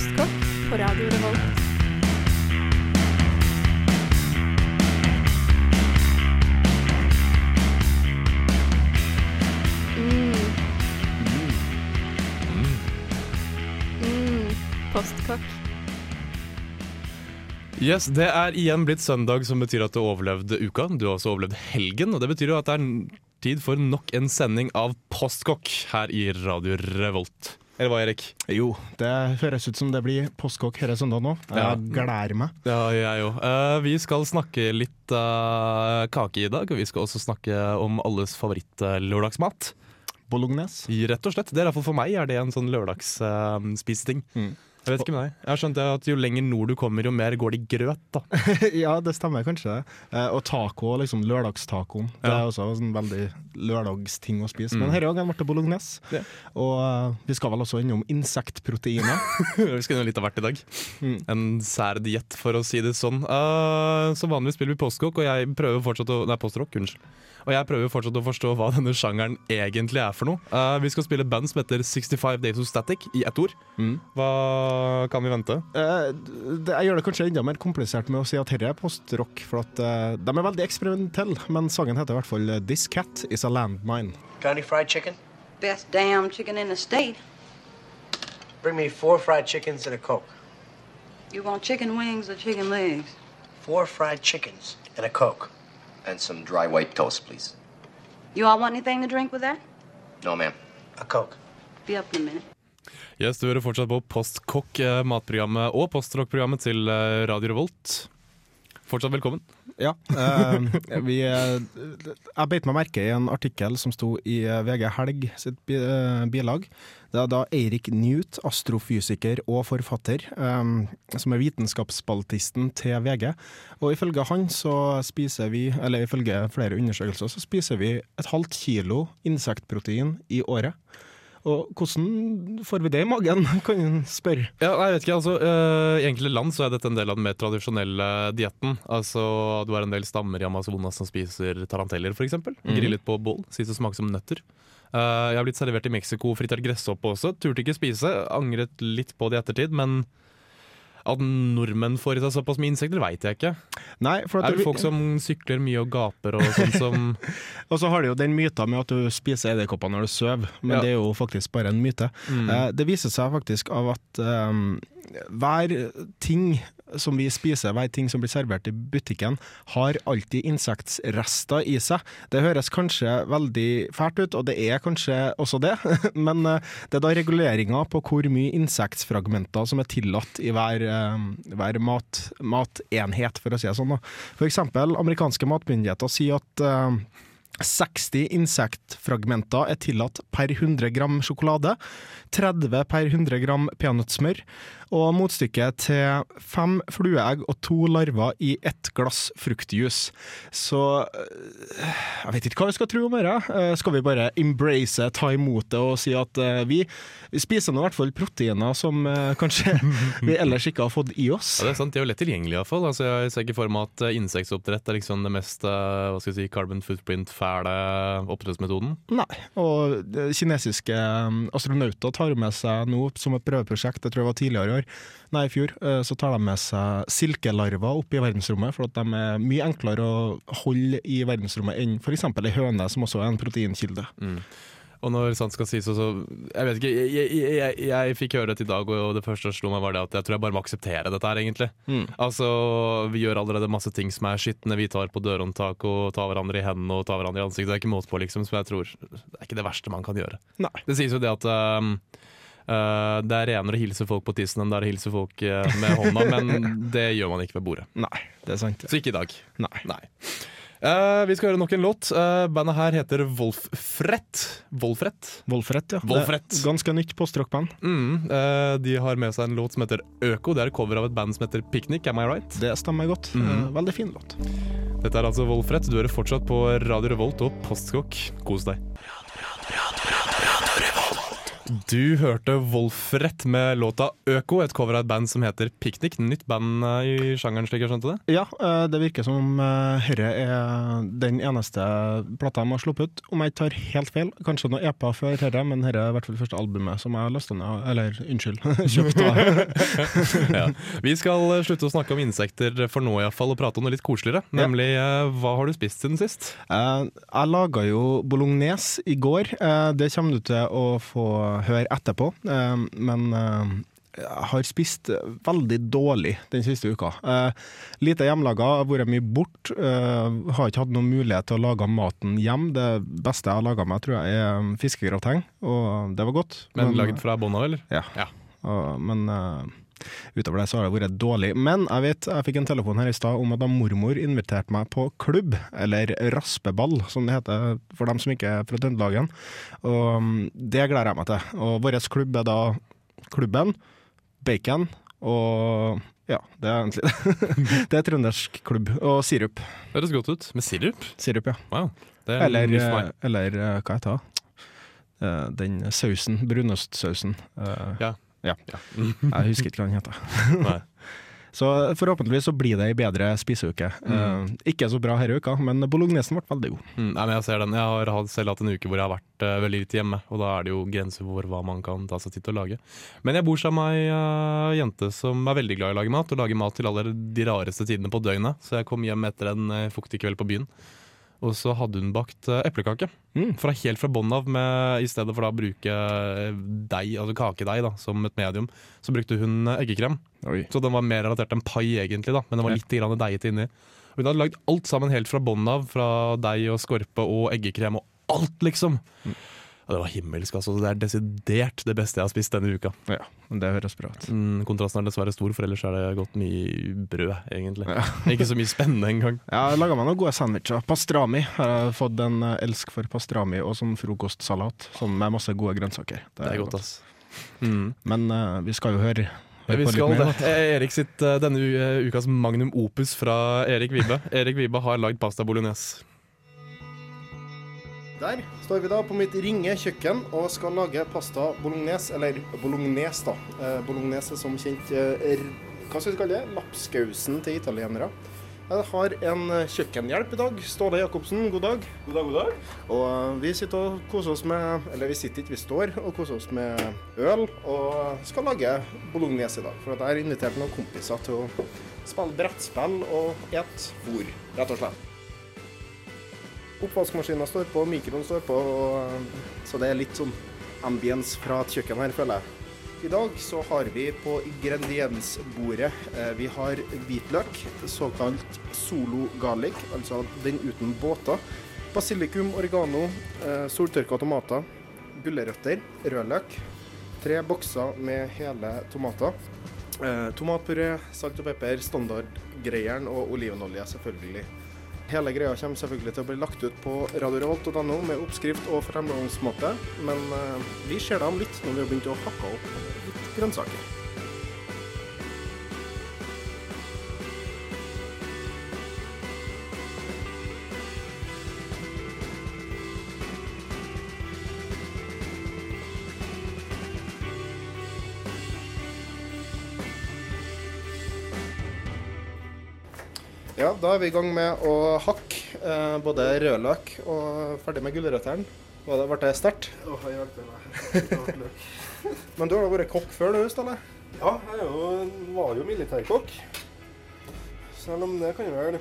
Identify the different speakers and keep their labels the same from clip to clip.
Speaker 1: Postkokk på Radio Revolt. Mm. Mm. Postkokk.
Speaker 2: Yes, Det er igjen blitt søndag, som betyr at du overlevde uka. Du har også overlevd helgen, og det betyr jo at det er tid for nok en sending av Postkokk her i Radio Revolt. Eller hva, Erik?
Speaker 3: Jo, det høres ut som det blir postkokk hele søndag nå. Jeg
Speaker 2: Ja.
Speaker 3: gleder meg.
Speaker 2: Ja, jeg òg. vi skal snakke litt uh, kake i dag, og vi skal også snakke om alles favoritt-lørdagsmat.
Speaker 3: Bolognese.
Speaker 2: Rett og slett. Det er i hvert fall For meg er det en sånn lørdagsspiseting.
Speaker 3: Mm.
Speaker 2: Jeg vet ikke med deg. Jeg har skjønt at Jo lenger nord du kommer, jo mer går det i grøt. da.
Speaker 3: ja, det stemmer kanskje. det. Eh, og taco, liksom lørdagstacoen. Det
Speaker 2: Ja.
Speaker 3: er også en veldig lørdagsting å spise.
Speaker 2: Mm.
Speaker 3: Men her òg ble det bolognese.
Speaker 2: Ja.
Speaker 3: Og uh, vi skal vel også innom insektproteiner.
Speaker 2: Vi skal innom litt av hvert i dag.
Speaker 3: Mm.
Speaker 2: En sær diett, for å si det sånn. Uh, som vanlig spiller vi postrock, og jeg prøver fortsatt å Nei, postrock, unnskyld. Og jeg prøver fortsatt å forstå hva denne sjangeren egentlig er for noe. Uh, vi skal spille band som heter 65 Days of Static, i ett ord.
Speaker 3: Mm.
Speaker 2: Hva kan vi vente?
Speaker 3: Uh, det, jeg gjør det kanskje enda mer komplisert med å si at dette er postrock, for at uh, de er veldig eksperimentelle. Men sangen heter i hvert fall eh, 'This Cat Is A Landmine'.
Speaker 4: Got any fried chicken?
Speaker 5: Best damn chicken in the state.
Speaker 4: Bring me four fried chickens and a Coke.
Speaker 5: You want chicken wings or chicken legs?
Speaker 4: Four fried chickens and a Coke.
Speaker 6: And some dry white toast, please.
Speaker 5: You all want anything to drink with that?
Speaker 6: No, ma'am.
Speaker 4: A Coke.
Speaker 5: Be up in a minute.
Speaker 2: Yes, Du hører fortsatt på Postkokk, eh, matprogrammet og postrockprogrammet til eh, Radio Revolt. Fortsatt velkommen.
Speaker 3: Ja. eh, vi, eh, jeg beit meg merke i en artikkel som sto i VG Helg sitt bilag. Det er da Eirik Newt, astrofysiker og forfatter, eh, som er vitenskapsspaltisten til VG. Og ifølge han så spiser vi, eller ifølge flere undersøkelser, så spiser vi et halvt kilo insektprotein i året. Og hvordan får vi det i magen, kan en spørre.
Speaker 2: Ja, jeg vet ikke, altså øh, I enkelte land så er dette en del av den mer tradisjonelle dietten. Altså, Du har en del stammer i Amazonas som spiser taranteller, f.eks. eksempel Grillet på bål. Sies å smake som nøtter. Eh, jeg har blitt servert i Mexico fritert gresshoppe også. Turte ikke spise. Angret litt på det i ettertid, men at nordmenn får i seg såpass mye insekter, veit jeg ikke.
Speaker 3: Nei, for at
Speaker 2: Er det folk som sykler mye og gaper og sånn som
Speaker 3: Og så har du jo den myta med at du spiser edderkopper når du sover, men
Speaker 2: Ja.
Speaker 3: det er jo faktisk bare en myte. Mm. det viser seg faktisk av at eh, hver ting som vi spiser, hver ting som blir servert i butikken, har alltid insektsrester i seg. Det høres kanskje veldig fælt ut, og det er kanskje også det, men eh, det er da reguleringa på hvor mye insektfragmenter som er tillatt i hver, eh, hver mat, matenhet, for å si det sånn. F.eks. Amerikanske matmyndigheter sier at eh, 60 insektfragmenter er tillatt per 100 gram sjokolade, 30 per 100 gram peanøttsmør, og motstykket til fem flueegg og to larver i ett glass fruktjuice. Så øh, jeg vet ikke hva vi skal tro om dette. Eh, Skal vi bare embrace, ta imot det og si at eh, vi, vi spiser nå i hvert fall proteiner som eh, kanskje vi ellers ikke har fått i oss?
Speaker 2: Ja, det er sant, De er jo lett tilgjengelige, iallfall. Altså, jeg ser ikke for meg at eh, insektoppdrett er liksom det mest eh, hva skal jeg si, carbon footprint-fæle oppdrettsmetoden.
Speaker 3: Nei, og eh, kinesiske astronauter tar med seg nå som et prøveprosjekt, jeg tror det var tidligere i år, nei i fjor, eh, så tar de med seg silkelarver opp i verdensrommet, for at de er mye enklere å holde i verdensrommet enn f.eks. ei høne, som også er en proteinkilde.
Speaker 2: Og når sant skal sies også Jeg vet ikke, jeg, jeg, jeg, jeg fikk høre det i dag, og det første som slo meg var det at jeg tror jeg bare må akseptere dette her, egentlig.
Speaker 3: Mm.
Speaker 2: Altså, Vi gjør allerede masse ting som er skitne. Vi tar på dørhåndtak og tar hverandre i hendene og tar hverandre i ansiktet. Det er ikke måte på, liksom. Så jeg tror det er ikke det verste man kan gjøre.
Speaker 3: Nei.
Speaker 2: Det sies jo det at um, uh, det er renere å hilse folk på tissen enn det er å hilse folk uh, med hånda, men det gjør man ikke ved bordet.
Speaker 3: Nei, det er sant.
Speaker 2: Så ikke i dag.
Speaker 3: Nei.
Speaker 2: Nei. Uh, vi skal høre nok en låt. Uh, bandet her heter Wolfrett. Wolfrett?
Speaker 3: Wolfrett, ja.
Speaker 2: Wolfrett.
Speaker 3: Ganske nytt postrockband.
Speaker 2: Mm, uh, de har med seg en låt som heter Øko. Det er et cover av et band som heter Picnic. Am I right?
Speaker 3: Det stemmer godt.
Speaker 2: Mm.
Speaker 3: Eh, Veldig fin låt.
Speaker 2: Dette er altså Wolfrett. Du hører fortsatt på Radio Revolt og Postkokk. Kos deg. Du hørte Wolfrett med låta Øko, et cover av et band som heter Piknik. Nytt band eh, i sjangeren, slik jeg skjønte det?
Speaker 3: Ja, eh, det virker som om eh, herre er den eneste plata de har sluppet ut. Om jeg tar helt feil, kanskje noe EPA før herre, men herre er i hvert fall første albumet som jeg lasta ned, eller unnskyld, kjøpt. av.
Speaker 2: ja. Vi skal slutte å snakke om insekter for nå iallfall, og prate om noe litt koseligere. Nemlig hva har du spist siden sist?
Speaker 3: Jeg laga jo bolognese i går. Det kommer du til å få høre etterpå, Eh, men eh, jeg har spist veldig dårlig den siste uka. Eh, lite hjemmelaga, har vært mye bort. eh, har ikke hatt noen mulighet til å lage maten hjem. Det beste jeg har laga meg, tror jeg er fiskegrateng, og det var godt.
Speaker 2: Men, laget fra bånn av, eller?
Speaker 3: Ja.
Speaker 2: Ja.
Speaker 3: Og, men eh, utover det så har det vært dårlig. Men jeg vet, jeg fikk en telefon her i stad om at da mormor inviterte meg på klubb, eller raspeball, som det heter for dem som ikke er fra Trøndelagen. Og mm, det gleder jeg meg til. Og vår klubb er da klubben, bacon og ja, det er egentlig det. Det er trøndersk klubb. Og sirup.
Speaker 2: Høres godt ut. Med sirup?
Speaker 3: Sirup, ja.
Speaker 2: Wow. Er
Speaker 3: Eller,
Speaker 2: meg.
Speaker 3: eller eh, hva heter det? Eh, Den sausen. Brunostsausen. Eh,
Speaker 2: Ja.
Speaker 3: Ja.
Speaker 2: Ja.
Speaker 3: Jeg husker ikke hva den heter. Så forhåpentligvis så blir det ei bedre spiseuke. Eh, ikke så bra denne uka, men bolognesen ble veldig god.
Speaker 2: Mm, nei, men jeg ser den. Jeg har selv hatt en uke hvor jeg har vært uh, veldig lite hjemme, og da er det jo grenser for hva man kan ta seg tid til å lage. Men jeg bor sammen med ei uh, jente som er veldig glad i å lage mat, og lager mat til alle de rareste tidene på døgnet. Så jeg kom hjem etter en uh, fuktig kveld på byen, og så hadde hun bakt eh, eplekake.
Speaker 3: Mm.
Speaker 2: Fra helt fra bånn av, med, i stedet for da å bruke eh, deig, altså kakedeig da, som et medium, så brukte hun eh, eggekrem.
Speaker 3: Oi.
Speaker 2: Så den var mer relatert til en pai, egentlig, da, men den var litt ja. deigete inni. Hun hadde lagd alt sammen helt fra bånn av, fra deig og skorpe og eggekrem og alt, liksom.
Speaker 3: Mm.
Speaker 2: Ja, det var himmelsk, altså. Det er desidert det beste jeg har spist denne uka.
Speaker 3: Ja, det høres bra ut.
Speaker 2: Mm, kontrasten er dessverre stor, for ellers er det gått mye brød, egentlig.
Speaker 3: Ja.
Speaker 2: Ikke så mye spennende engang.
Speaker 3: Jeg har laga meg noen gode sandwicher. Pastrami. har Jeg fått en eh, elsk for pastrami og sånn frokostsalat som med masse gode grønnsaker.
Speaker 2: Det er godt, ass. Mm.
Speaker 3: Men uh, vi skal jo høre,
Speaker 2: vi skal det. Eh, Erik sitt, denne ukas magnum opus fra Erik Vibe. Erik Vibe har lagd pasta bolognese.
Speaker 3: Der står vi da på mitt ringe kjøkken og skal lage pasta bolognese, eller bolognese, da. Eh, bolognese som kjent eh, Hva skal vi kalle det? Lapskausen til italienere. Jeg har en eh, kjøkkenhjelp i dag. Ståle Jacobsen, god dag. God dag, god dag. Og eh, vi sitter og koser oss med Eller vi sitter ikke, vi står og koser oss med øl og skal lage bolognese i dag. For jeg har invitert noen kompiser til å spille brettspill og et bord, rett og slett. Oppvaskmaskinen står på, mikroen står på, og, så det er litt sånn ambience fra et kjøkken her, føler jeg. I dag så har vi på ingrediensbordet eh, Vi har hvitløk, såkalt solo garlic, altså den uten båter. Basilikum, oregano, eh, soltørka tomater, gulrøtter, rødløk. Tre bokser med hele tomater. Eh, tomatpuré, salt og pepper, standardgreieren og olivenolje, selvfølgelig. Hele greia kommer selvfølgelig til å bli lagt ut på radiorevolt.no med oppskrift og fremgangsmåte, men eh, vi ser om litt når vi har begynt å hakke opp litt grønnsaker. Da er vi i gang med å hakke eh, både rødløk og ferdig med gulrøttene. Var det- Ble det sterkt?
Speaker 7: Meg.
Speaker 3: Men du har da vært kokk før, du, Ståle?
Speaker 7: Ja, jeg jo, var jo militærkokk. Selv om det kan jo Det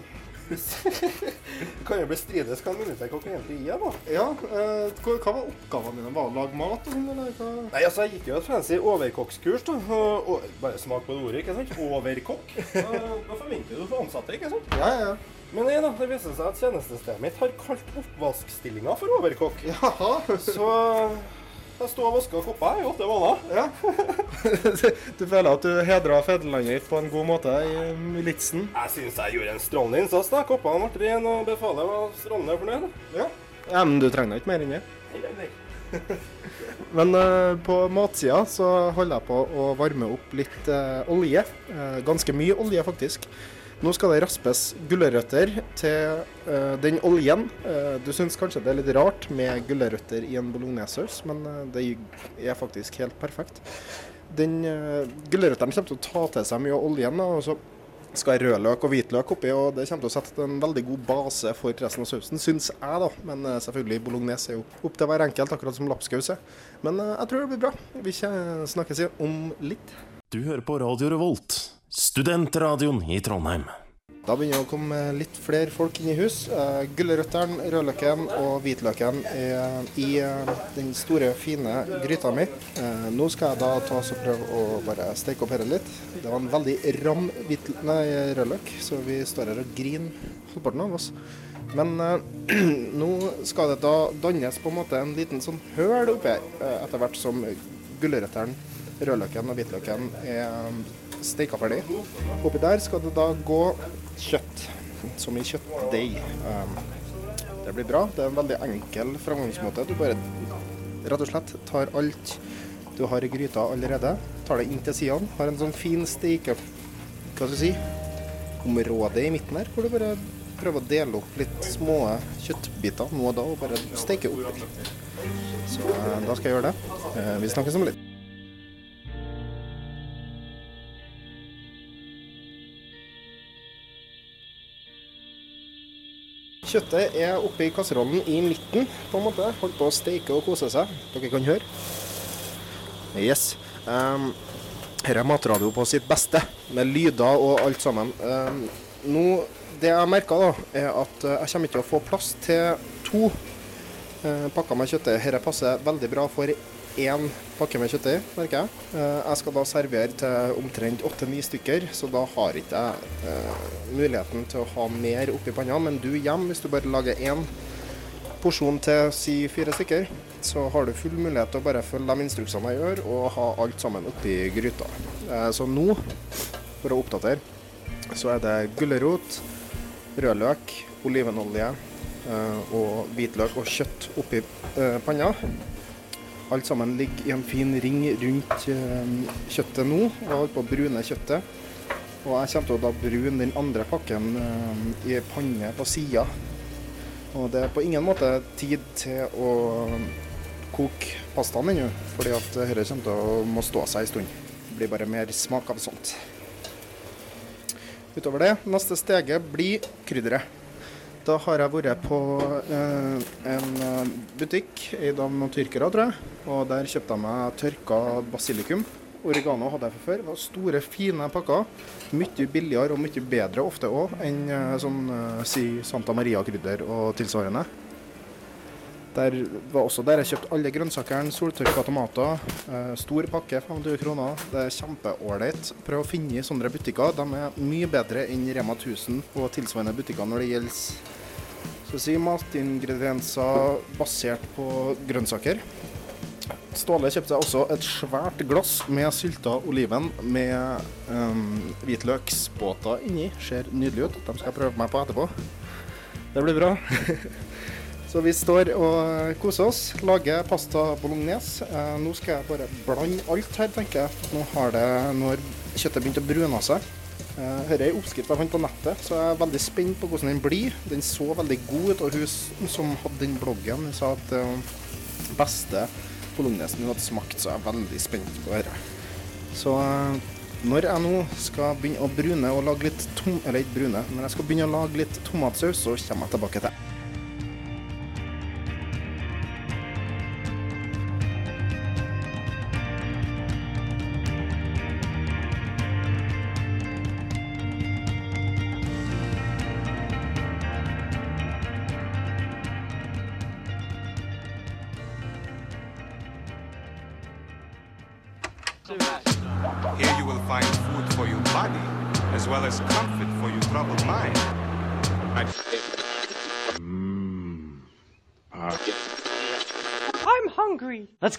Speaker 7: kan jo bli strides hva jeg militærkokk egentlig deg, da.
Speaker 3: Ja. Eh, hva, hva var oppgavene dine? Var det å lage mat og sånn, eller hva?
Speaker 7: Nei, altså, Jeg gikk jo et fancy overkokkskurs. da. Og, og, bare smak på det ordet, ikke sant? Overkokk. Da, da forventer du få ansatte, ikke sant?
Speaker 3: Ja, ja, ja.
Speaker 7: Men nei da, det viser seg at tjenestestedet mitt har kalt oppvaskstillinga for overkokk.
Speaker 3: Jaha.
Speaker 7: Så jeg sto og vaska kopper i åtte måneder.
Speaker 3: Ja. du føler at du hedra fedrelandet ditt på en god måte i militsen?
Speaker 7: Jeg syns jeg gjorde en strålende innsats. da. Koppene ble rene, og befalet var strålende fornøyd.
Speaker 3: Ja. ja. Men du trenger ikke mer enn det. Men uh, på matsida så holder jeg på å varme opp litt uh, olje. Uh, ganske mye olje, faktisk. Nå skal det raspes gulrøtter til uh, den oljen. Uh, du syns kanskje det er litt rart med gulrøtter i en bolognesaus, men uh, det er faktisk helt perfekt. Den uh, Gulrøttene kommer til å ta til seg mye av oljen. Og så skal rødløk og hvitløk oppi, og det kommer til å sette en veldig god base for resten av sausen, syns jeg, da. Men selvfølgelig, bolognese er jo opp til hver enkelt, akkurat som lapskaus er. Men jeg tror det blir bra. Vi snakkes om litt.
Speaker 8: Du hører på Radio Revolt, studentradioen i Trondheim.
Speaker 3: Da begynner det å komme litt flere folk inn i hus. Uh, Gulrøttene, rødløken og hvitløken er i eh, den store, fine gryta mi. Eh, nå skal jeg da ta oss og prøve å bare steke opp dette litt. Det var en veldig ram rødløk, så vi står her og griner, halvparten av oss. Men eh, nå skal det da dannes på en måte en liten sånn høl oppi her, eh, etter hvert som gulrøttene, rødløken og hvitløken er steika ferdig. Oppi der skal det da gå kjøtt, som i kjøttdeig. Um, det blir bra. Det er en veldig enkel framgangsmåte. Du bare rett og slett tar alt du har i gryta allerede, tar det inn til sidene. Har en sånn fin steike... Hva skal du si? Område i midten her, hvor du bare prøver å dele opp litt små kjøttbiter nå og da, og bare steike opp. Så eh, da skal jeg gjøre det. Eh, vi snakkes om litt. Kjøttet er oppe i kasserollen i midten, på en måte. Holdt på å steike og kose seg. Dere kan høre. Yes. Um, her er matradio på sitt beste, med lyder og alt sammen. Um, nå, det jeg merker, da, er at eh, jeg kommer ikke til å få plass til to uh, pakker med kjøttdeig. Dette passer veldig bra for én pakke med kjøttdeig, merker jeg. Eh, jeg skal da servere til omtrent åtte-ni stykker, så da har ikke jeg eh, muligheten til å ha mer oppi panna. Men du hjemme, hvis du bare lager én porsjon til si fire stykker, så har du full mulighet til å bare følge de instruksene jeg gjør, og ha alt sammen oppi gryta. Eh, så nå, for å oppdatere, så er det gulrot, rødløk, olivenolje og hvitløk og kjøtt oppi panna. Alt sammen ligger i en fin ring rundt eh, kjøttet nå, og holder på å brune kjøttet. Og jeg kommer til å da brune den andre pakken eh, i panne på sida. Og det er på ingen måte tid til å koke pastaen ennå, fordi at dette kommer til å må stå seg en stund. Det blir bare mer smak av sånt. Utover det, neste steget blir krydderet. Da har jeg vært på eh, en eh, butikk eid av noen tyrkere, tror jeg. Og der kjøpte jeg meg tørka basilikum. Oregano hadde jeg fra før. Det var store, fine pakker. Mye billigere og mye bedre ofte òg enn eh, sånn eh, si Santa Maria-krydder og tilsvarende. Der var også der jeg kjøpte alle grønnsakene, soltørka tomater. Eh, stor pakke, 500 kroner. Det er kjempeålreit. Prøv å finne i sånne butikker. De er mye bedre enn Rema 1000 og tilsvarende butikker når det gjelder vi si, matingredienser basert på grønnsaker. Ståle kjøpte seg også et svært glass med sylta oliven med um, hvitløksbåter inni. Ser nydelig ut. De skal jeg prøve meg på etterpå. Det blir bra. Så vi står og koser oss, lager pasta bolognese. Eh, nå skal jeg bare blande alt her, tenker jeg. Nå har det, når kjøttet begynt å brune seg. Eh, Dette er en oppskrift jeg fant på nettet, så jeg er veldig spent på hvordan den blir. Den så veldig god ut, og hun som hadde den bloggen, sa at det beste bolognesen hun hadde smakt, så jeg er veldig spent på dette. Så eh, når jeg nå skal begynne å brune og lage litt tom... Eller ikke brune, når jeg skal begynne å lage litt tomatsaus, så kommer jeg tilbake til.
Speaker 9: Here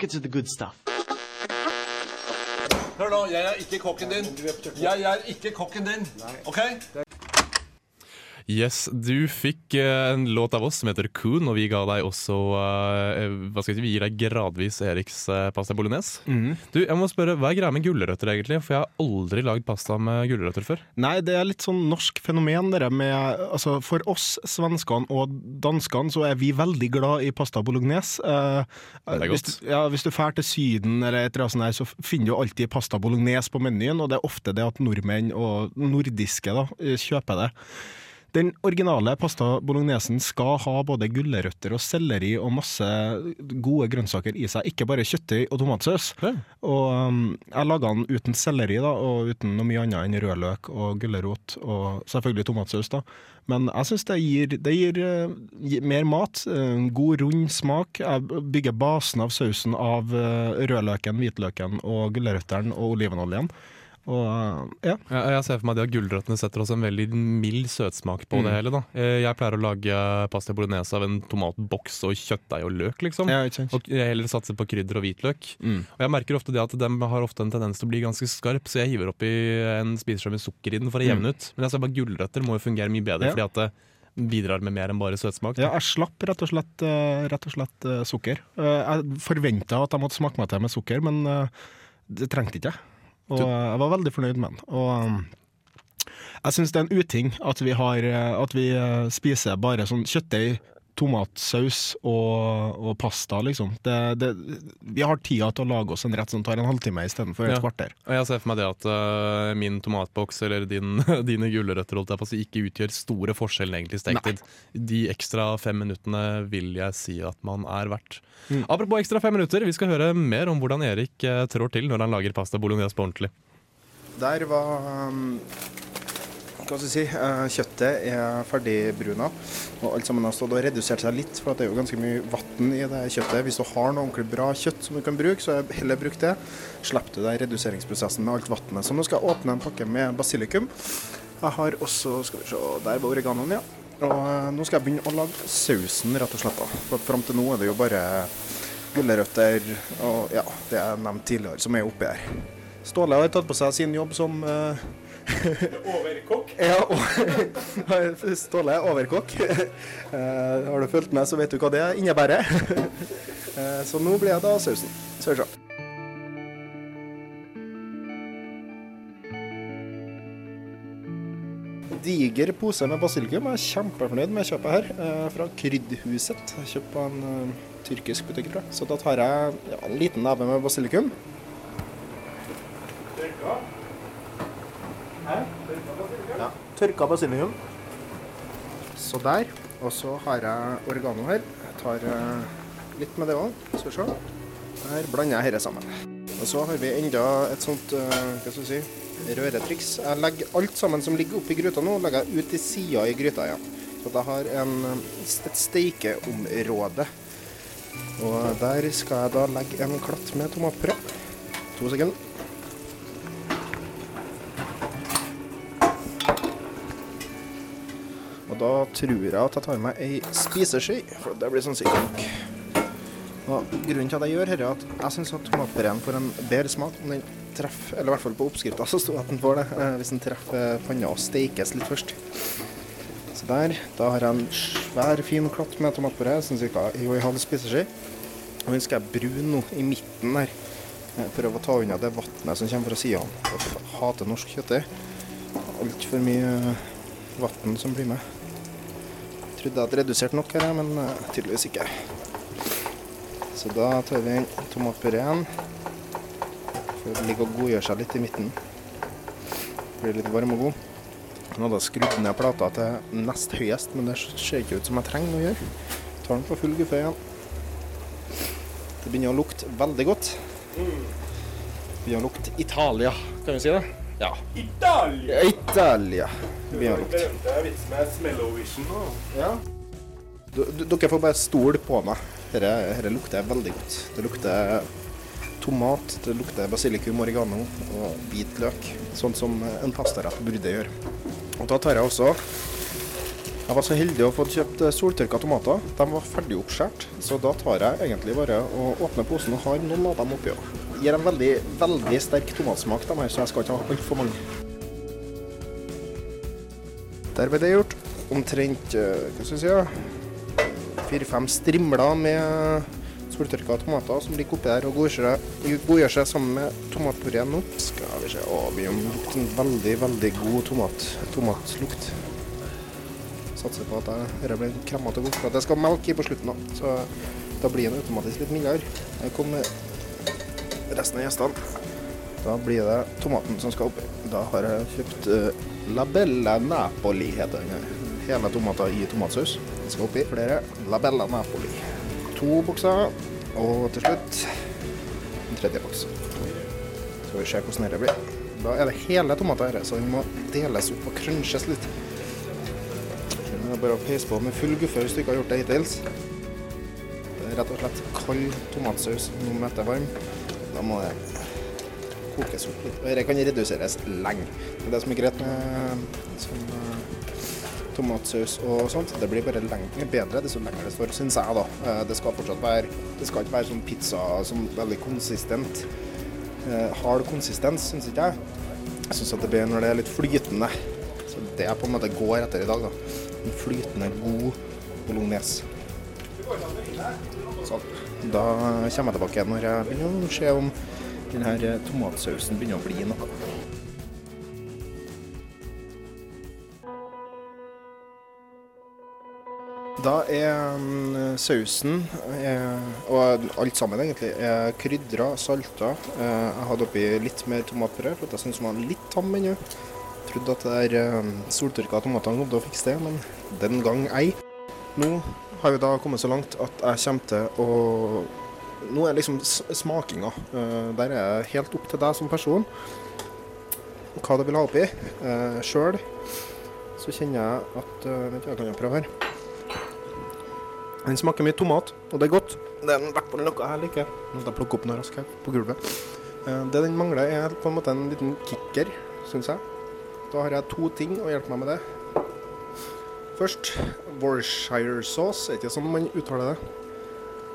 Speaker 10: get to the good stuff.
Speaker 11: Hør nå, jeg er ikke kokken din. Jeg er ikke kokken din. OK?
Speaker 2: Yes, Du fikk eh, en låt av oss som heter Coon, og vi ga deg også eh, hva skal jeg si, Vi gir deg gradvis Eriks eh, pasta bolognese.
Speaker 12: Mm.
Speaker 2: Du, jeg må spørre, Hva er greia med gulrøtter, egentlig? For jeg har aldri lagd pasta med gulrøtter før.
Speaker 12: Nei, det er litt sånn norsk fenomen, Dere med Altså, for oss svenskene og danskene så er vi veldig glad i pasta bolognese. Uh,
Speaker 2: Det er
Speaker 12: hvis,
Speaker 2: godt.
Speaker 12: du- ja, hvis du drar til Syden eller et eller annet sånt, her, så finner du alltid pasta bolognese på menyen, og det er ofte det at nordmenn og nordiske da, kjøper det. Den originale pasta bolognesen skal ha både gulrøtter og selleri og masse gode grønnsaker i seg, ikke bare kjøttdeig og tomatsaus. Og um, jeg laga den uten selleri da, og uten noe mye annet enn rødløk og gulrot og selvfølgelig tomatsaus. da. Men jeg syns det gir, det gir, uh, gir mer mat. uh, god, rund smak. Jeg bygger basen av sausen av uh, rødløken, hvitløken og gulrøttene og olivenoljen. Og ja.
Speaker 2: Jeg, jeg ser for meg at de gulrøttene setter også en veldig mild søtsmak på
Speaker 12: Mm.
Speaker 2: det hele. da. Eh, Jeg pleier å lage pasta bolognese av en tomatboks og kjøttdeig og løk, liksom.
Speaker 12: Ja.
Speaker 2: Og jeg heller satser på krydder og hvitløk.
Speaker 12: Mm.
Speaker 2: Og jeg merker ofte det at de har ofte en tendens til å bli ganske skarp, så jeg hiver oppi en spiseskje med sukker i den for å jevne ut. Men jeg ser bare gulrøtter må jo fungere mye bedre,
Speaker 12: Mm. Ja.
Speaker 2: fordi at det bidrar med mer enn bare søtsmak.
Speaker 12: Ja, jeg slapp rett og slett, eh, rett og slett eh, sukker. Jeg forventa at jeg måtte smake meg til med sukker, men det trengte ikke jeg. Og jeg var veldig fornøyd med den. Og um, jeg syns det er en uting at vi, har, eh, at vi eh, spiser bare sånn kjøttdeig, tomatsaus og, og pasta, liksom. Det, det, vi har tida til å lage oss en rett som tar en halvtime istedenfor et
Speaker 2: Ja.
Speaker 12: kvarter.
Speaker 2: Og jeg ser for meg det at uh, min tomatboks eller din, dine gulrøtter si, ikke utgjør store forskjellen egentlig i steketid. De ekstra fem minuttene vil jeg si at man er verdt.
Speaker 12: Mm.
Speaker 2: Apropos ekstra fem minutter, vi skal høre mer om hvordan Erik uh, trår til når han lager pasta bolognese på ordentlig.
Speaker 3: Der var um, hva skal jeg si, eh, kjøttet er ferdig bruna, og alt sammen har stått og redusert seg litt, for det er jo ganske mye vann i det kjøttet. Hvis du har noe ordentlig bra kjøtt som du kan bruke, så er heller bruk det. Slipp du den reduseringsprosessen med alt vannet. Så nå skal jeg åpne en pakke med basilikum. Jeg har også, skal vi se, der var oreganoen, ja. Og eh, nå skal jeg begynne å lage sausen, rett og slett. da. For Fram til nå er det jo bare gulrøtter og ja, det jeg nevnte tidligere, som er oppi her. Ståle har tatt på seg sin jobb som eh,
Speaker 7: Overkokk?
Speaker 3: Ja, og- Ståle er overkokk. Eh, har du fulgt med, så vet du hva det innebærer. Eh, så nå blir jeg da sausen. Skal. Diger pose med basilikum. Jeg er kjempefornøyd med kjøpet her. eh, Fra Kryddhuset. Kjøpt på en tyrkisk butikk, tror jeg. Så da tar jeg ja, en liten neve med basilikum. Ja, tørka basilikum. Så der. Og så har jeg oregano her. Jeg tar eh, litt med det òg. Skal vi se. Her blander jeg dette sammen. Og så har vi enda et sånt eh, hva skal vi si, røretriks. Jeg legger alt sammen som ligger oppi gryta nå, legger jeg ut til sida i gryta igjen. Så jeg har en, eh, et steikeområde. Og der skal jeg da legge en klatt med tomatpuré. To sekunder. Og da tror jeg at jeg tar med ei spiseskje, for det blir sånn sikkert nok. Og grunnen til at jeg gjør dette, er at jeg syns at tomatpureen får en bedre smak om den treffer Eller i hvert fall på oppskrifta så sto at den får det, eh, hvis den treffer panna og steikes litt først. Så der. Da har jeg en svær, fin klatt med tomatpuré, sånn ca. en halv spiseskje. Og den skal jeg brune nå i midten der. Eh, Prøve å ta unna det vannet som kommer fra sidene. Jeg hater norsk kjøttdeig. Altfor mye vann som blir med. Trodde jeg hadde redusert nok her, men eh, tydeligvis ikke. Så da tar vi inn tomatpureen. For det ligger og godgjør seg litt i midten. Blir litt varm og god. Nå hadde jeg skrudd ned plata til nest høyest, men det ser ikke ut som jeg trenger å gjøre. Tar den på full guffe igjen. Det begynner å lukte veldig godt. Det begynner å lukte Italia, kan vi si det? Ja.
Speaker 7: Italia!
Speaker 3: Italia. Det.
Speaker 7: Berømte vits med Smellovision
Speaker 3: Ja. Dere får bare stole på meg. Dette, dette lukter veldig godt. Det lukter tomat, det lukter basilikum, oregano og hvitløk. Sånn som en pastarett burde gjøre. Og da tar jeg også Jeg var så heldig å få kjøpt soltørka tomater. De var ferdig oppskåret, så da tar jeg egentlig bare og åpner posen og har noen av dem oppi. også. Gir en veldig, veldig sterk tomatsmak, de her, så jeg skal ikke ha altfor mange. Der ble det gjort. omtrent eh, hva skal jeg si, fire-fem strimler med soltørka tomater som ligger oppi der og godgjør seg, sammen med tomatpureen nå. Skal vi se, å, lukter en veldig, veldig god tomat, tomatlukt. Satser på at dette blir kremmete og at det skal melke på slutten da. Så da blir den automatisk litt mildere. Resten av gjestene. Da blir det tomaten som skal oppi. Da har jeg kjøpt uh, La Napoli, heter den. Hele tomater i tomatsaus. Den skal oppi flere labella Napoli. To bokser, og til slutt en tredje boks. Så Skal vi se hvordan dette blir. Da er det hele tomater her, så den må deles opp og crunches litt. Det er bare å peise på med full guffe hvis du ikke har gjort det hittils. Det er rett og slett kald tomatsaus nå dette varm. Da må det kokes opp litt. Dette kan reduseres lenge. Det som er greit med sånn eh, tomatsaus og sånt, det blir bare lenge bedre desto lenger det står, syns jeg, da. Eh, Det skal fortsatt være Det skal ikke være sånn pizza som veldig konsistent. eh, Hard konsistens, syns ikke jeg. Jeg syns det blir når det er litt flytende. Så det jeg på en måte går etter i dag, da. En flytende, god bolognese. Sånn. Da kommer jeg tilbake når jeg begynner å se om denne eh, tomatsausen begynner å bli noe. Da er mm, sausen, eh, og alt sammen egentlig, er krydra, salta. Eh, jeg hadde oppi litt mer tomatpuré, for jeg syntes den var litt tam ennå. Trodde at det der soltørka tomatene kom til å fikse det, men den gang ei. Nå har vi da kommet så langt at jeg kommer til å Nå er liksom smakinga. eh, der er jeg helt opp til deg som person. Hva du vil ha oppi. Uh, Sjøl så kjenner jeg at uh, Vent, jeg kan jo prøve her. Den smaker mye tomat, og det er godt. Det er i hvert fall noe jeg liker. Nå skal plukke opp noe raskt her på gulvet. Eh, det den mangler, er på en måte en liten kicker, syns jeg. Da har jeg to ting å hjelpe meg med det. Først Worcestershire sauce. Er ikke sånn man uttaler det?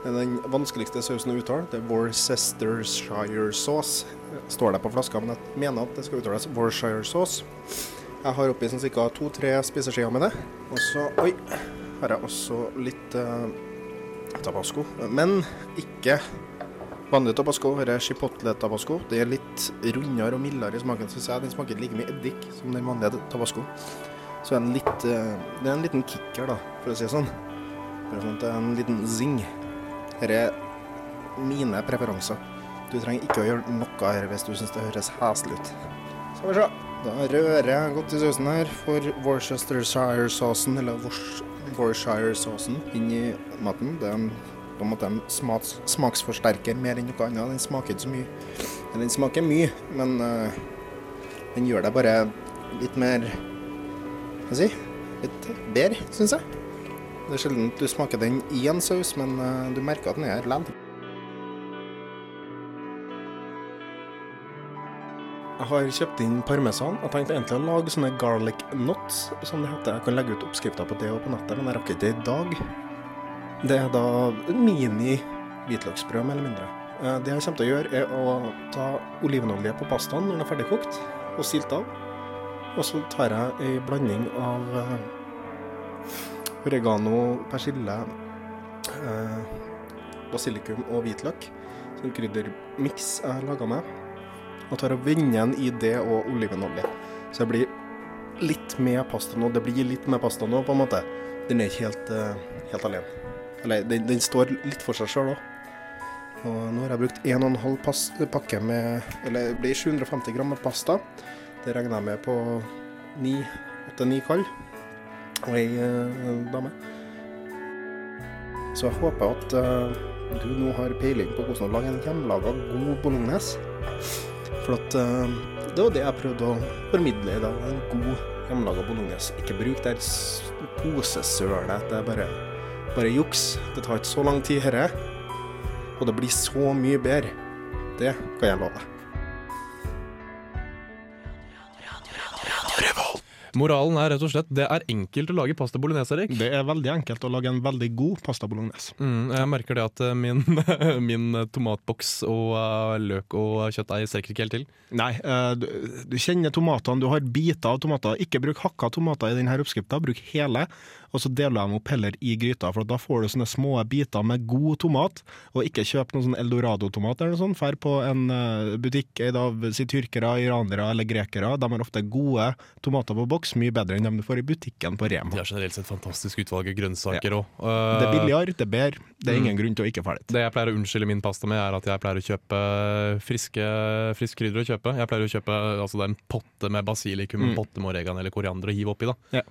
Speaker 3: Det er den vanskeligste sausen å uttale. Det er Worcestershire sauce. Står det på flaska, men jeg mener at det skal uttales Worcestershire sauce. Jeg har oppi sånn ca. to-tre spiseskjeer med det. Og så Oi! Har jeg også litt uh, tabasco. Men ikke vanlig tabasco. Her er chipotle tabasco. Det er litt rundere og mildere i smaken, syns jeg. Den smaker like mye eddik som den vanlige tabasco. Så er den litt eh, Det er en liten kicker, da, for å si det sånn. Sånn det er en liten zing. Dette er mine preferanser. Du trenger ikke å gjøre noe her hvis du syns det høres heslig ut. Skal vi se. Da rører jeg godt i sausen her for Worcestershire-sausen, eller Worcestershire-sausen, inn i maten. Det er en, på en måte en smaks, smaksforsterker mer enn noe annet. Den smaker ikke så mye. Den smaker mye, men uh, den gjør deg bare litt mer jeg si? Litt bedre, syns jeg. Det er sjelden du smaker den i en saus, men eh, du merker at den er her likevel. Jeg har kjøpt inn parmesan. Jeg tenkte egentlig å lage sånne garlic nuts, som det heter. Jeg kan legge ut oppskrifter på det og på nettet, men jeg rakk ikke det i dag. Det er da mini hvitløksbrød, mer eller mindre. Eh, Det jeg kommer til å gjøre, er å ta olivenolje på pastaen når den er ferdigkokt, og silt av. Og så tar jeg ei blanding av eh, oregano, persille, eh, basilikum og hvitløk. Sånn kryddermiks jeg laga med. Og tar og vender den i det og olivenolje. Så det blir litt med pasta nå. Det blir litt med pasta nå, på en måte. Den er ikke helt, eh, helt alene. Eller den, den står litt for seg sjøl òg. Og nå har jeg brukt 1,5 pass- pakke med Eller det blir 750 gram med pasta. Det regner jeg med på 8-9 kall. Og ei eh, dame. Så jeg håper at eh, du nå har peiling på hvordan å lage en hjemmelaga god bolognese. For at eh, det var det jeg prøvde å formidle i dag. En god hjemmelaga bolognese. Ikke bruk det posesølet. Det er bare, bare juks. Det tar ikke så lang tid, herre. Og det blir så mye bedre. Det kan jeg love.
Speaker 2: Moralen er rett og slett det er enkelt å lage pasta bolognese, Erik.
Speaker 3: Det er veldig enkelt å lage en veldig god pasta bolognese.
Speaker 2: Mm, jeg merker det at eh, min, min tomatboks og eh, løk og kjøttdeig strekker ikke helt til.
Speaker 3: Nei, eh, du, du kjenner tomatene, du har biter av tomater. Ikke bruk hakka tomater i denne oppskrifta, bruk hele. Og så deler jeg dem opp heller i gryta, for da får du sånne små biter med god tomat. Og ikke kjøp noen sånn eldorado-tomat eller noe sånt. Fær på en eh, butikk eid av si tyrkere, iranere eller grekere. De har ofte gode tomater på boks, mye bedre enn dem du får i butikken på Rema.
Speaker 2: De har generelt sett fantastisk utvalg av grønnsaker òg.
Speaker 3: Det er billigere, det er bedre. Det er ingen
Speaker 2: Mm.
Speaker 3: grunn til å ikke få det.
Speaker 2: Det jeg pleier å unnskylde min pasta med, er at jeg pleier å kjøpe friske frisk krydder å kjøpe. Jeg pleier å kjøpe altså det er en potte med basilikum, en
Speaker 3: Mm.
Speaker 2: potte med oregan eller koriander og hive oppi. da.
Speaker 3: Ja.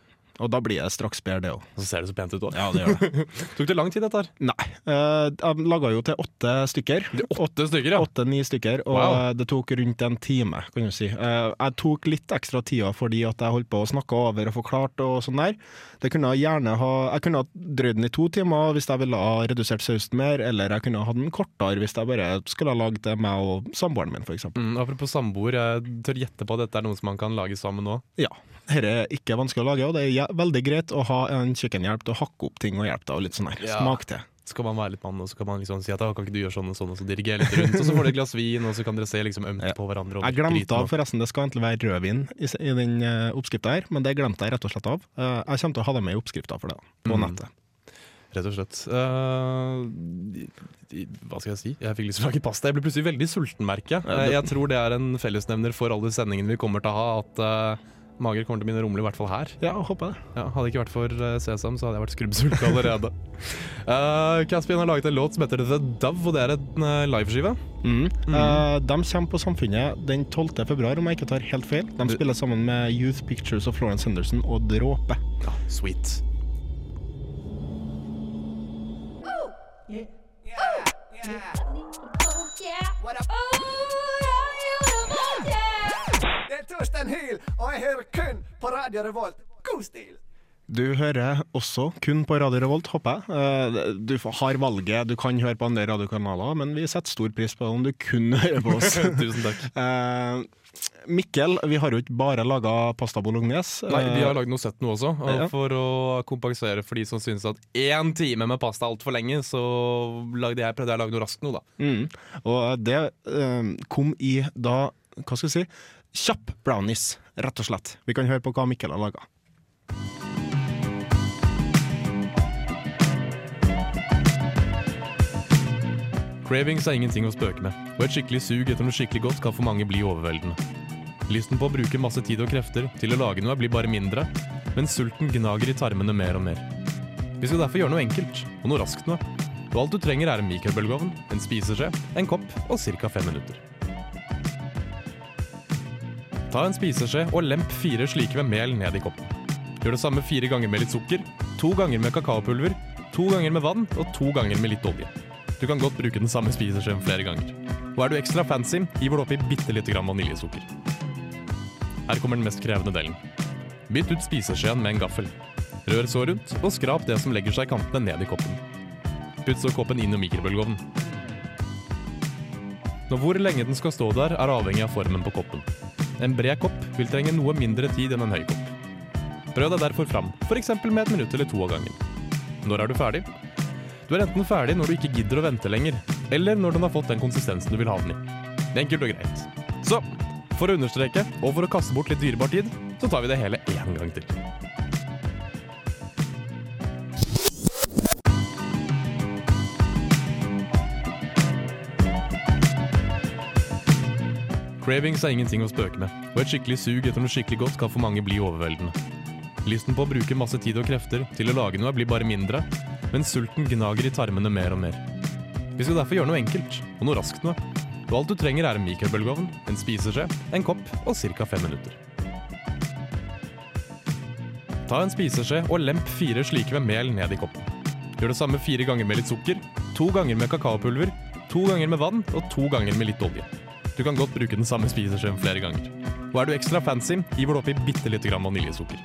Speaker 3: Og da blir jeg straks bedre, det òg.
Speaker 2: Så ser det så pent ut òg.
Speaker 3: Ja, det gjør det.
Speaker 2: Tok det lang tid, dette her?
Speaker 3: Nei. eh, Jeg laga jo til åtte stykker.
Speaker 2: Åtte stykker, ja.
Speaker 3: Åtte-ni stykker, og
Speaker 2: Wow.
Speaker 3: det tok rundt en time, kan du si. Eh, Jeg tok litt ekstra tida fordi at jeg holdt på å snakke over og forklart og sånn der. Det kunne jeg gjerne ha Jeg kunne ha drøyd den i to timer hvis jeg ville ha redusert sausen mer, eller jeg kunne ha hatt den kortere hvis jeg bare skulle ha lagd det meg og samboeren min, f.eks.
Speaker 2: Mm, apropos samboer, jeg tør gjette på at dette er noe som man kan lage sammen nå.
Speaker 3: Ja. Dette er ikke vanskelig å lage, og det er veldig greit å ha en kjøkkenhjelp til å hakke opp ting og hjelpe deg, og litt sånn her.
Speaker 2: Ja.
Speaker 3: Smak til.
Speaker 2: Så kan man være litt mann, og så kan man liksom si at kan ikke du gjøre sånn og sånn, og så dirigere litt rundt. Og så får du et glass vin, og så kan dere se liksom ømt på hverandre.
Speaker 3: Jeg glemte av forresten, det skal egentlig være rødvin i, i den uh, oppskrifta her, men det glemte jeg rett og slett av. Eh, jeg kommer til å ha det med i oppskrifta for det, på
Speaker 2: Mm.
Speaker 3: nettet.
Speaker 2: Rett og slett. Uh, hva skal jeg si? Jeg fikk lyst til å lage pasta. Jeg ble plutselig veldig sulten, merker jeg. Eh, Jeg tror det er en fellesnevner for alle sendingene vi kommer til å ha, at mager kommer til å begynne å rumle, i hvert fall her.
Speaker 3: Ja, håper det.
Speaker 2: Ja, hadde det ikke vært for eh, Sesam, så hadde jeg vært skrubbsulten allerede. uh, Caspian har laget en låt som heter The Dove, og det er en uh, liveskive.
Speaker 3: Mm. Eh, de kommer på Samfunnet den 12. februar, om jeg ikke tar helt feil. De spiller sammen med Youth Pictures og Florence Henderson og Dråpe.
Speaker 2: Ja, sweet.
Speaker 13: Oh! Yeah. Oh! er Torstein Hyl, og jeg hører kun på Radio Revolt. God stil!
Speaker 3: Du hører også kun på Radio Revolt, håper jeg. Eh, Du har valget, du kan høre på andre radiokanaler, men vi setter stor pris på om du kun hører på oss.
Speaker 2: Tusen takk.
Speaker 3: Eh, Mikkel, vi har jo ikke bare laga pasta bolognese.
Speaker 2: Nei, vi har
Speaker 3: Eh,
Speaker 2: lagd noe søtt nå også. Og For å kompensere for de som syns at én time med pasta er altfor lenge, så lagde jeg, prøvde jeg å lage noe raskt nå, da.
Speaker 3: Mm. Og det eh, kom i da, hva skal jeg si, kjapp brownies, rett og slett. Vi kan høre på hva Mikkel har laga.
Speaker 2: Cravings er ingenting å spøke med, og et skikkelig sug etter noe skikkelig godt kan for mange bli overveldende. Lysten på å bruke masse tid og krefter til å lage noe blir bare mindre, men sulten gnager i tarmene mer og mer. Vi skal derfor gjøre noe enkelt, og noe raskt noe. Og alt du trenger er en mikrobølgeovn, en spiseskje, en kopp og ca. fem minutter. Ta en spiseskje og lemp fire slike med mel ned i koppen. Gjør det samme fire ganger med litt sukker, to ganger med kakaopulver, to ganger med vann og to ganger med litt olje. Du kan godt bruke den samme spiseskjeen flere ganger. Og er du ekstra fancy, hiver du oppi bitte lite grann vaniljesukker. Her kommer den mest krevende delen. Bytt ut spiseskjeen med en gaffel. Rør så rundt, og skrap det som legger seg i kantene ned i koppen. Putt så koppen inn i mikrobølgeovnen. Når hvor lenge den skal stå der, er avhengig av formen på koppen. En bred kopp vil trenge noe mindre tid enn en høy kopp. Prøv deg derfor fram, f.eks. med et minutt eller to av gangen. Når er du ferdig? Du er enten ferdig når du ikke gidder å vente lenger, eller når den har fått den konsistensen du vil ha den i. Enkelt og greit. Så, for å understreke, og for å kaste bort litt dyrebar tid, så tar vi det hele én gang til. Cravings er ingenting å spøke med, og et skikkelig sug etter noe skikkelig godt kan for mange bli overveldende. Lysten på å bruke masse tid og krefter til å lage noe blir bare mindre, men sulten gnager i tarmene mer og mer. Vi skal derfor gjøre noe enkelt, og noe raskt noe. Og alt du trenger er en mikrobølgeovn, en spiseskje, en kopp og ca. fem minutter. Ta en spiseskje og lemp fire slike med mel ned i koppen. Gjør det samme fire ganger med litt sukker, to ganger med kakaopulver, to ganger med vann og to ganger med litt olje. Du kan godt bruke den samme spiseskjeen flere ganger. Og er du ekstra fancy, hiver du oppi bitte lite grann vaniljesukker.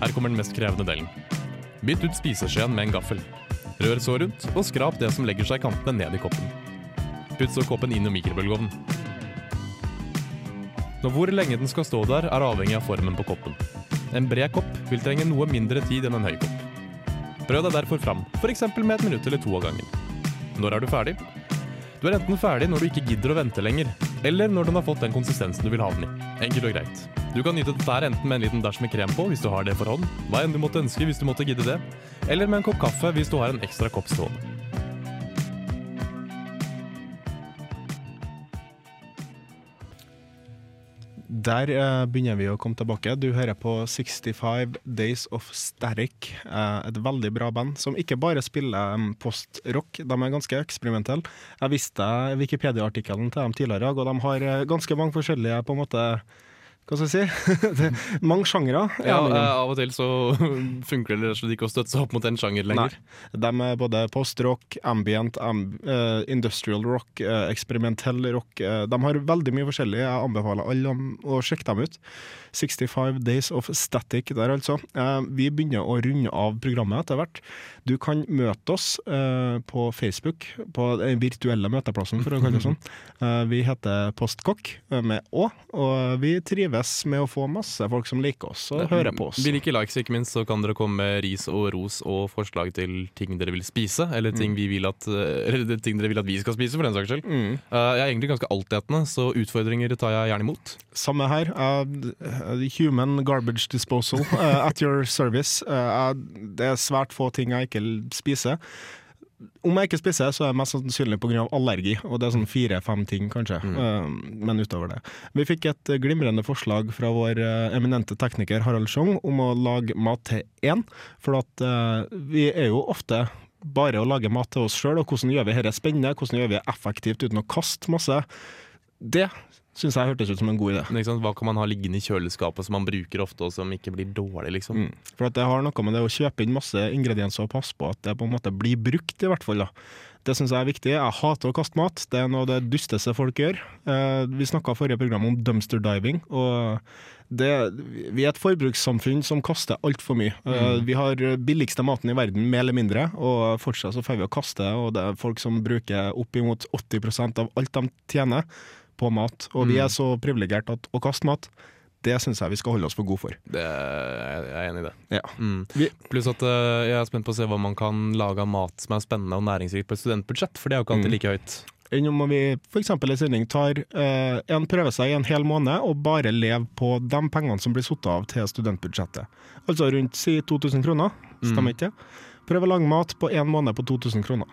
Speaker 2: Her kommer den mest krevende delen. Bytt ut spiseskjeen med en gaffel. Rør så rundt, og skrap det som legger seg i kantene ned i koppen. Putt så koppen inn i mikrobølgeovnen. Når hvor lenge den skal stå der, er avhengig av formen på koppen. En bred kopp vil trenge noe mindre tid enn en høy kopp. Prøv deg derfor fram, f.eks. med et minutt eller to av gangen. Når er du ferdig? Du er enten ferdig når du ikke gidder å vente lenger, eller når den har fått den konsistensen du vil ha den i. Enkelt og greit. Du kan nyte dette enten med en liten dæsj med krem på, hvis du har det for hånd, hva enn du måtte ønske hvis du måtte gidde det, eller med en kopp kaffe hvis du har en ekstra kopp stående.
Speaker 3: Der uh, begynner vi å komme tilbake. Du hører på 65 Days of Static. Uh, et veldig bra band som ikke bare spiller um, post-rock, de er ganske eksperimentelle. Jeg visste Wikipedia-artikkelen til dem tidligere, og de har eh, ganske mange forskjellige på en måte hva skal jeg si? Det er mange sjangere.
Speaker 2: Ja, eh, Av og til så funker det rett og slett ikke å støtte seg opp mot en sjanger lenger.
Speaker 3: Nei. De er både post-rock, ambient, amb uh, industrial rock, uh, eksperimentell rock. Uh, de har veldig mye forskjellig. Jeg anbefaler alle om å sjekke dem ut. 65 Days of Static der, altså. Vi begynner å runde av programmet etter hvert. Du kan møte oss på Facebook, på den virtuelle møteplassen, for å kalle det sånn. Vi heter Postkokk med Å, og vi trives med å få masse folk som liker oss og hører på oss.
Speaker 2: Vil ikke likes, ikke minst, så kan dere komme med ris og ros og forslag til ting dere vil spise, eller ting, vi vil at, eller ting dere vil at vi skal spise, for den saks skyld.
Speaker 3: Mm.
Speaker 2: Eh, jeg er egentlig ganske altetende, så utfordringer tar jeg gjerne imot.
Speaker 3: Samme her. Uh, human garbage disposal uh, at your service. Uh, det er svært få ting jeg ikke spiser. Om jeg ikke spiser, så er det mest sannsynlig pga. allergi, og det er sånn fire-fem ting, kanskje. Uh, men utover det. Vi fikk et glimrende forslag fra vår uh, eminente tekniker Harald Schjong om å lage mat til én, for at uh, vi er jo ofte bare å lage mat til oss sjøl, og hvordan gjør vi dette spennende, hvordan gjør vi det effektivt uten å kaste masse. Det syns jeg hørtes ut som en god idé.
Speaker 2: Hva kan man ha liggende i kjøleskapet som man bruker ofte, og som ikke blir dårlig, liksom?
Speaker 3: Mm. For at det har noe med det å kjøpe inn masse ingredienser og passe på at det på en måte blir brukt, i hvert fall. da. Det syns jeg er viktig. Jeg hater å kaste mat. Det er noe av det dusteste folk gjør. Eh, vi snakka forrige program om dumpster diving. og det, vi er et forbrukssamfunn som kaster altfor mye. Eh,
Speaker 2: Mm.
Speaker 3: Vi har billigste maten i verden, mer eller mindre, og fortsatt så får vi å kaste. Og det er folk som bruker oppimot 80% av alt de tjener, på mat. Og vi
Speaker 2: Mm.
Speaker 3: er så privilegerte at å kaste mat, det syns jeg vi skal holde oss for gode for.
Speaker 2: Det, jeg er enig i det.
Speaker 3: Ja.
Speaker 2: Mm. Pluss at uh, jeg er spent på å se hva man kan lage av mat som er spennende og næringsrikt på et studentbudsjett, for det er jo ikke alltid
Speaker 3: Mm.
Speaker 2: like høyt.
Speaker 3: enn om vi f.eks. i sending tar uh, en prøve seg i en hel måned og bare lever på de pengene som blir satt av til studentbudsjettet. Altså rundt si 2000 kroner, stemmer ikke det? Prøve å lage mat på en måned på 2000 kroner.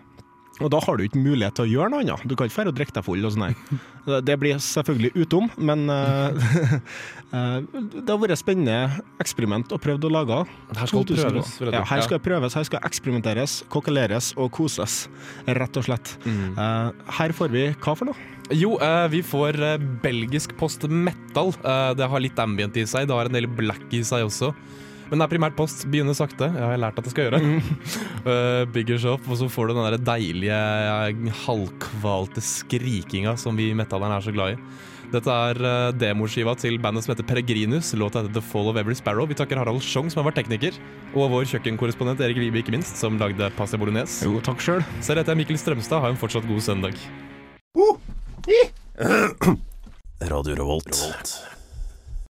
Speaker 3: Og da har du ikke mulighet til å gjøre noe annet. Du kan ikke dra og drikke deg full og sånn her. Det blir selvfølgelig utom, men eh, det har vært et spennende eksperiment å prøve å lage.
Speaker 2: Her skal
Speaker 3: det
Speaker 2: prøves.
Speaker 3: Ja, her skal prøves, her skal eksperimenteres, kokkeleres og koses, rett og slett. Uh, her får vi hva for noe?
Speaker 2: Jo, eh, vi får belgisk post metal. Eh, det har litt ambient i seg, det har en del black i seg også. Men det er primært post. Begynner sakte. Jeg har lært at det skal gjøre. Eh, bygger seg opp, og så får du den der deilige, eh, halvkvalte skrikinga som vi metallerne er så glad i. Dette er uh, demoskiva til bandet som heter Peregrinus. Låta heter The Fall of Every Sparrow. Vi takker Harald Schjong, som har vært tekniker, og vår kjøkkenkorrespondent Erik Vibe, ikke minst, som lagde pasta bolognese.
Speaker 3: Jo, takk sjøl.
Speaker 2: Selv heter jeg Mikkel Strømstad. Ha en fortsatt god søndag.
Speaker 8: Radio Revolt.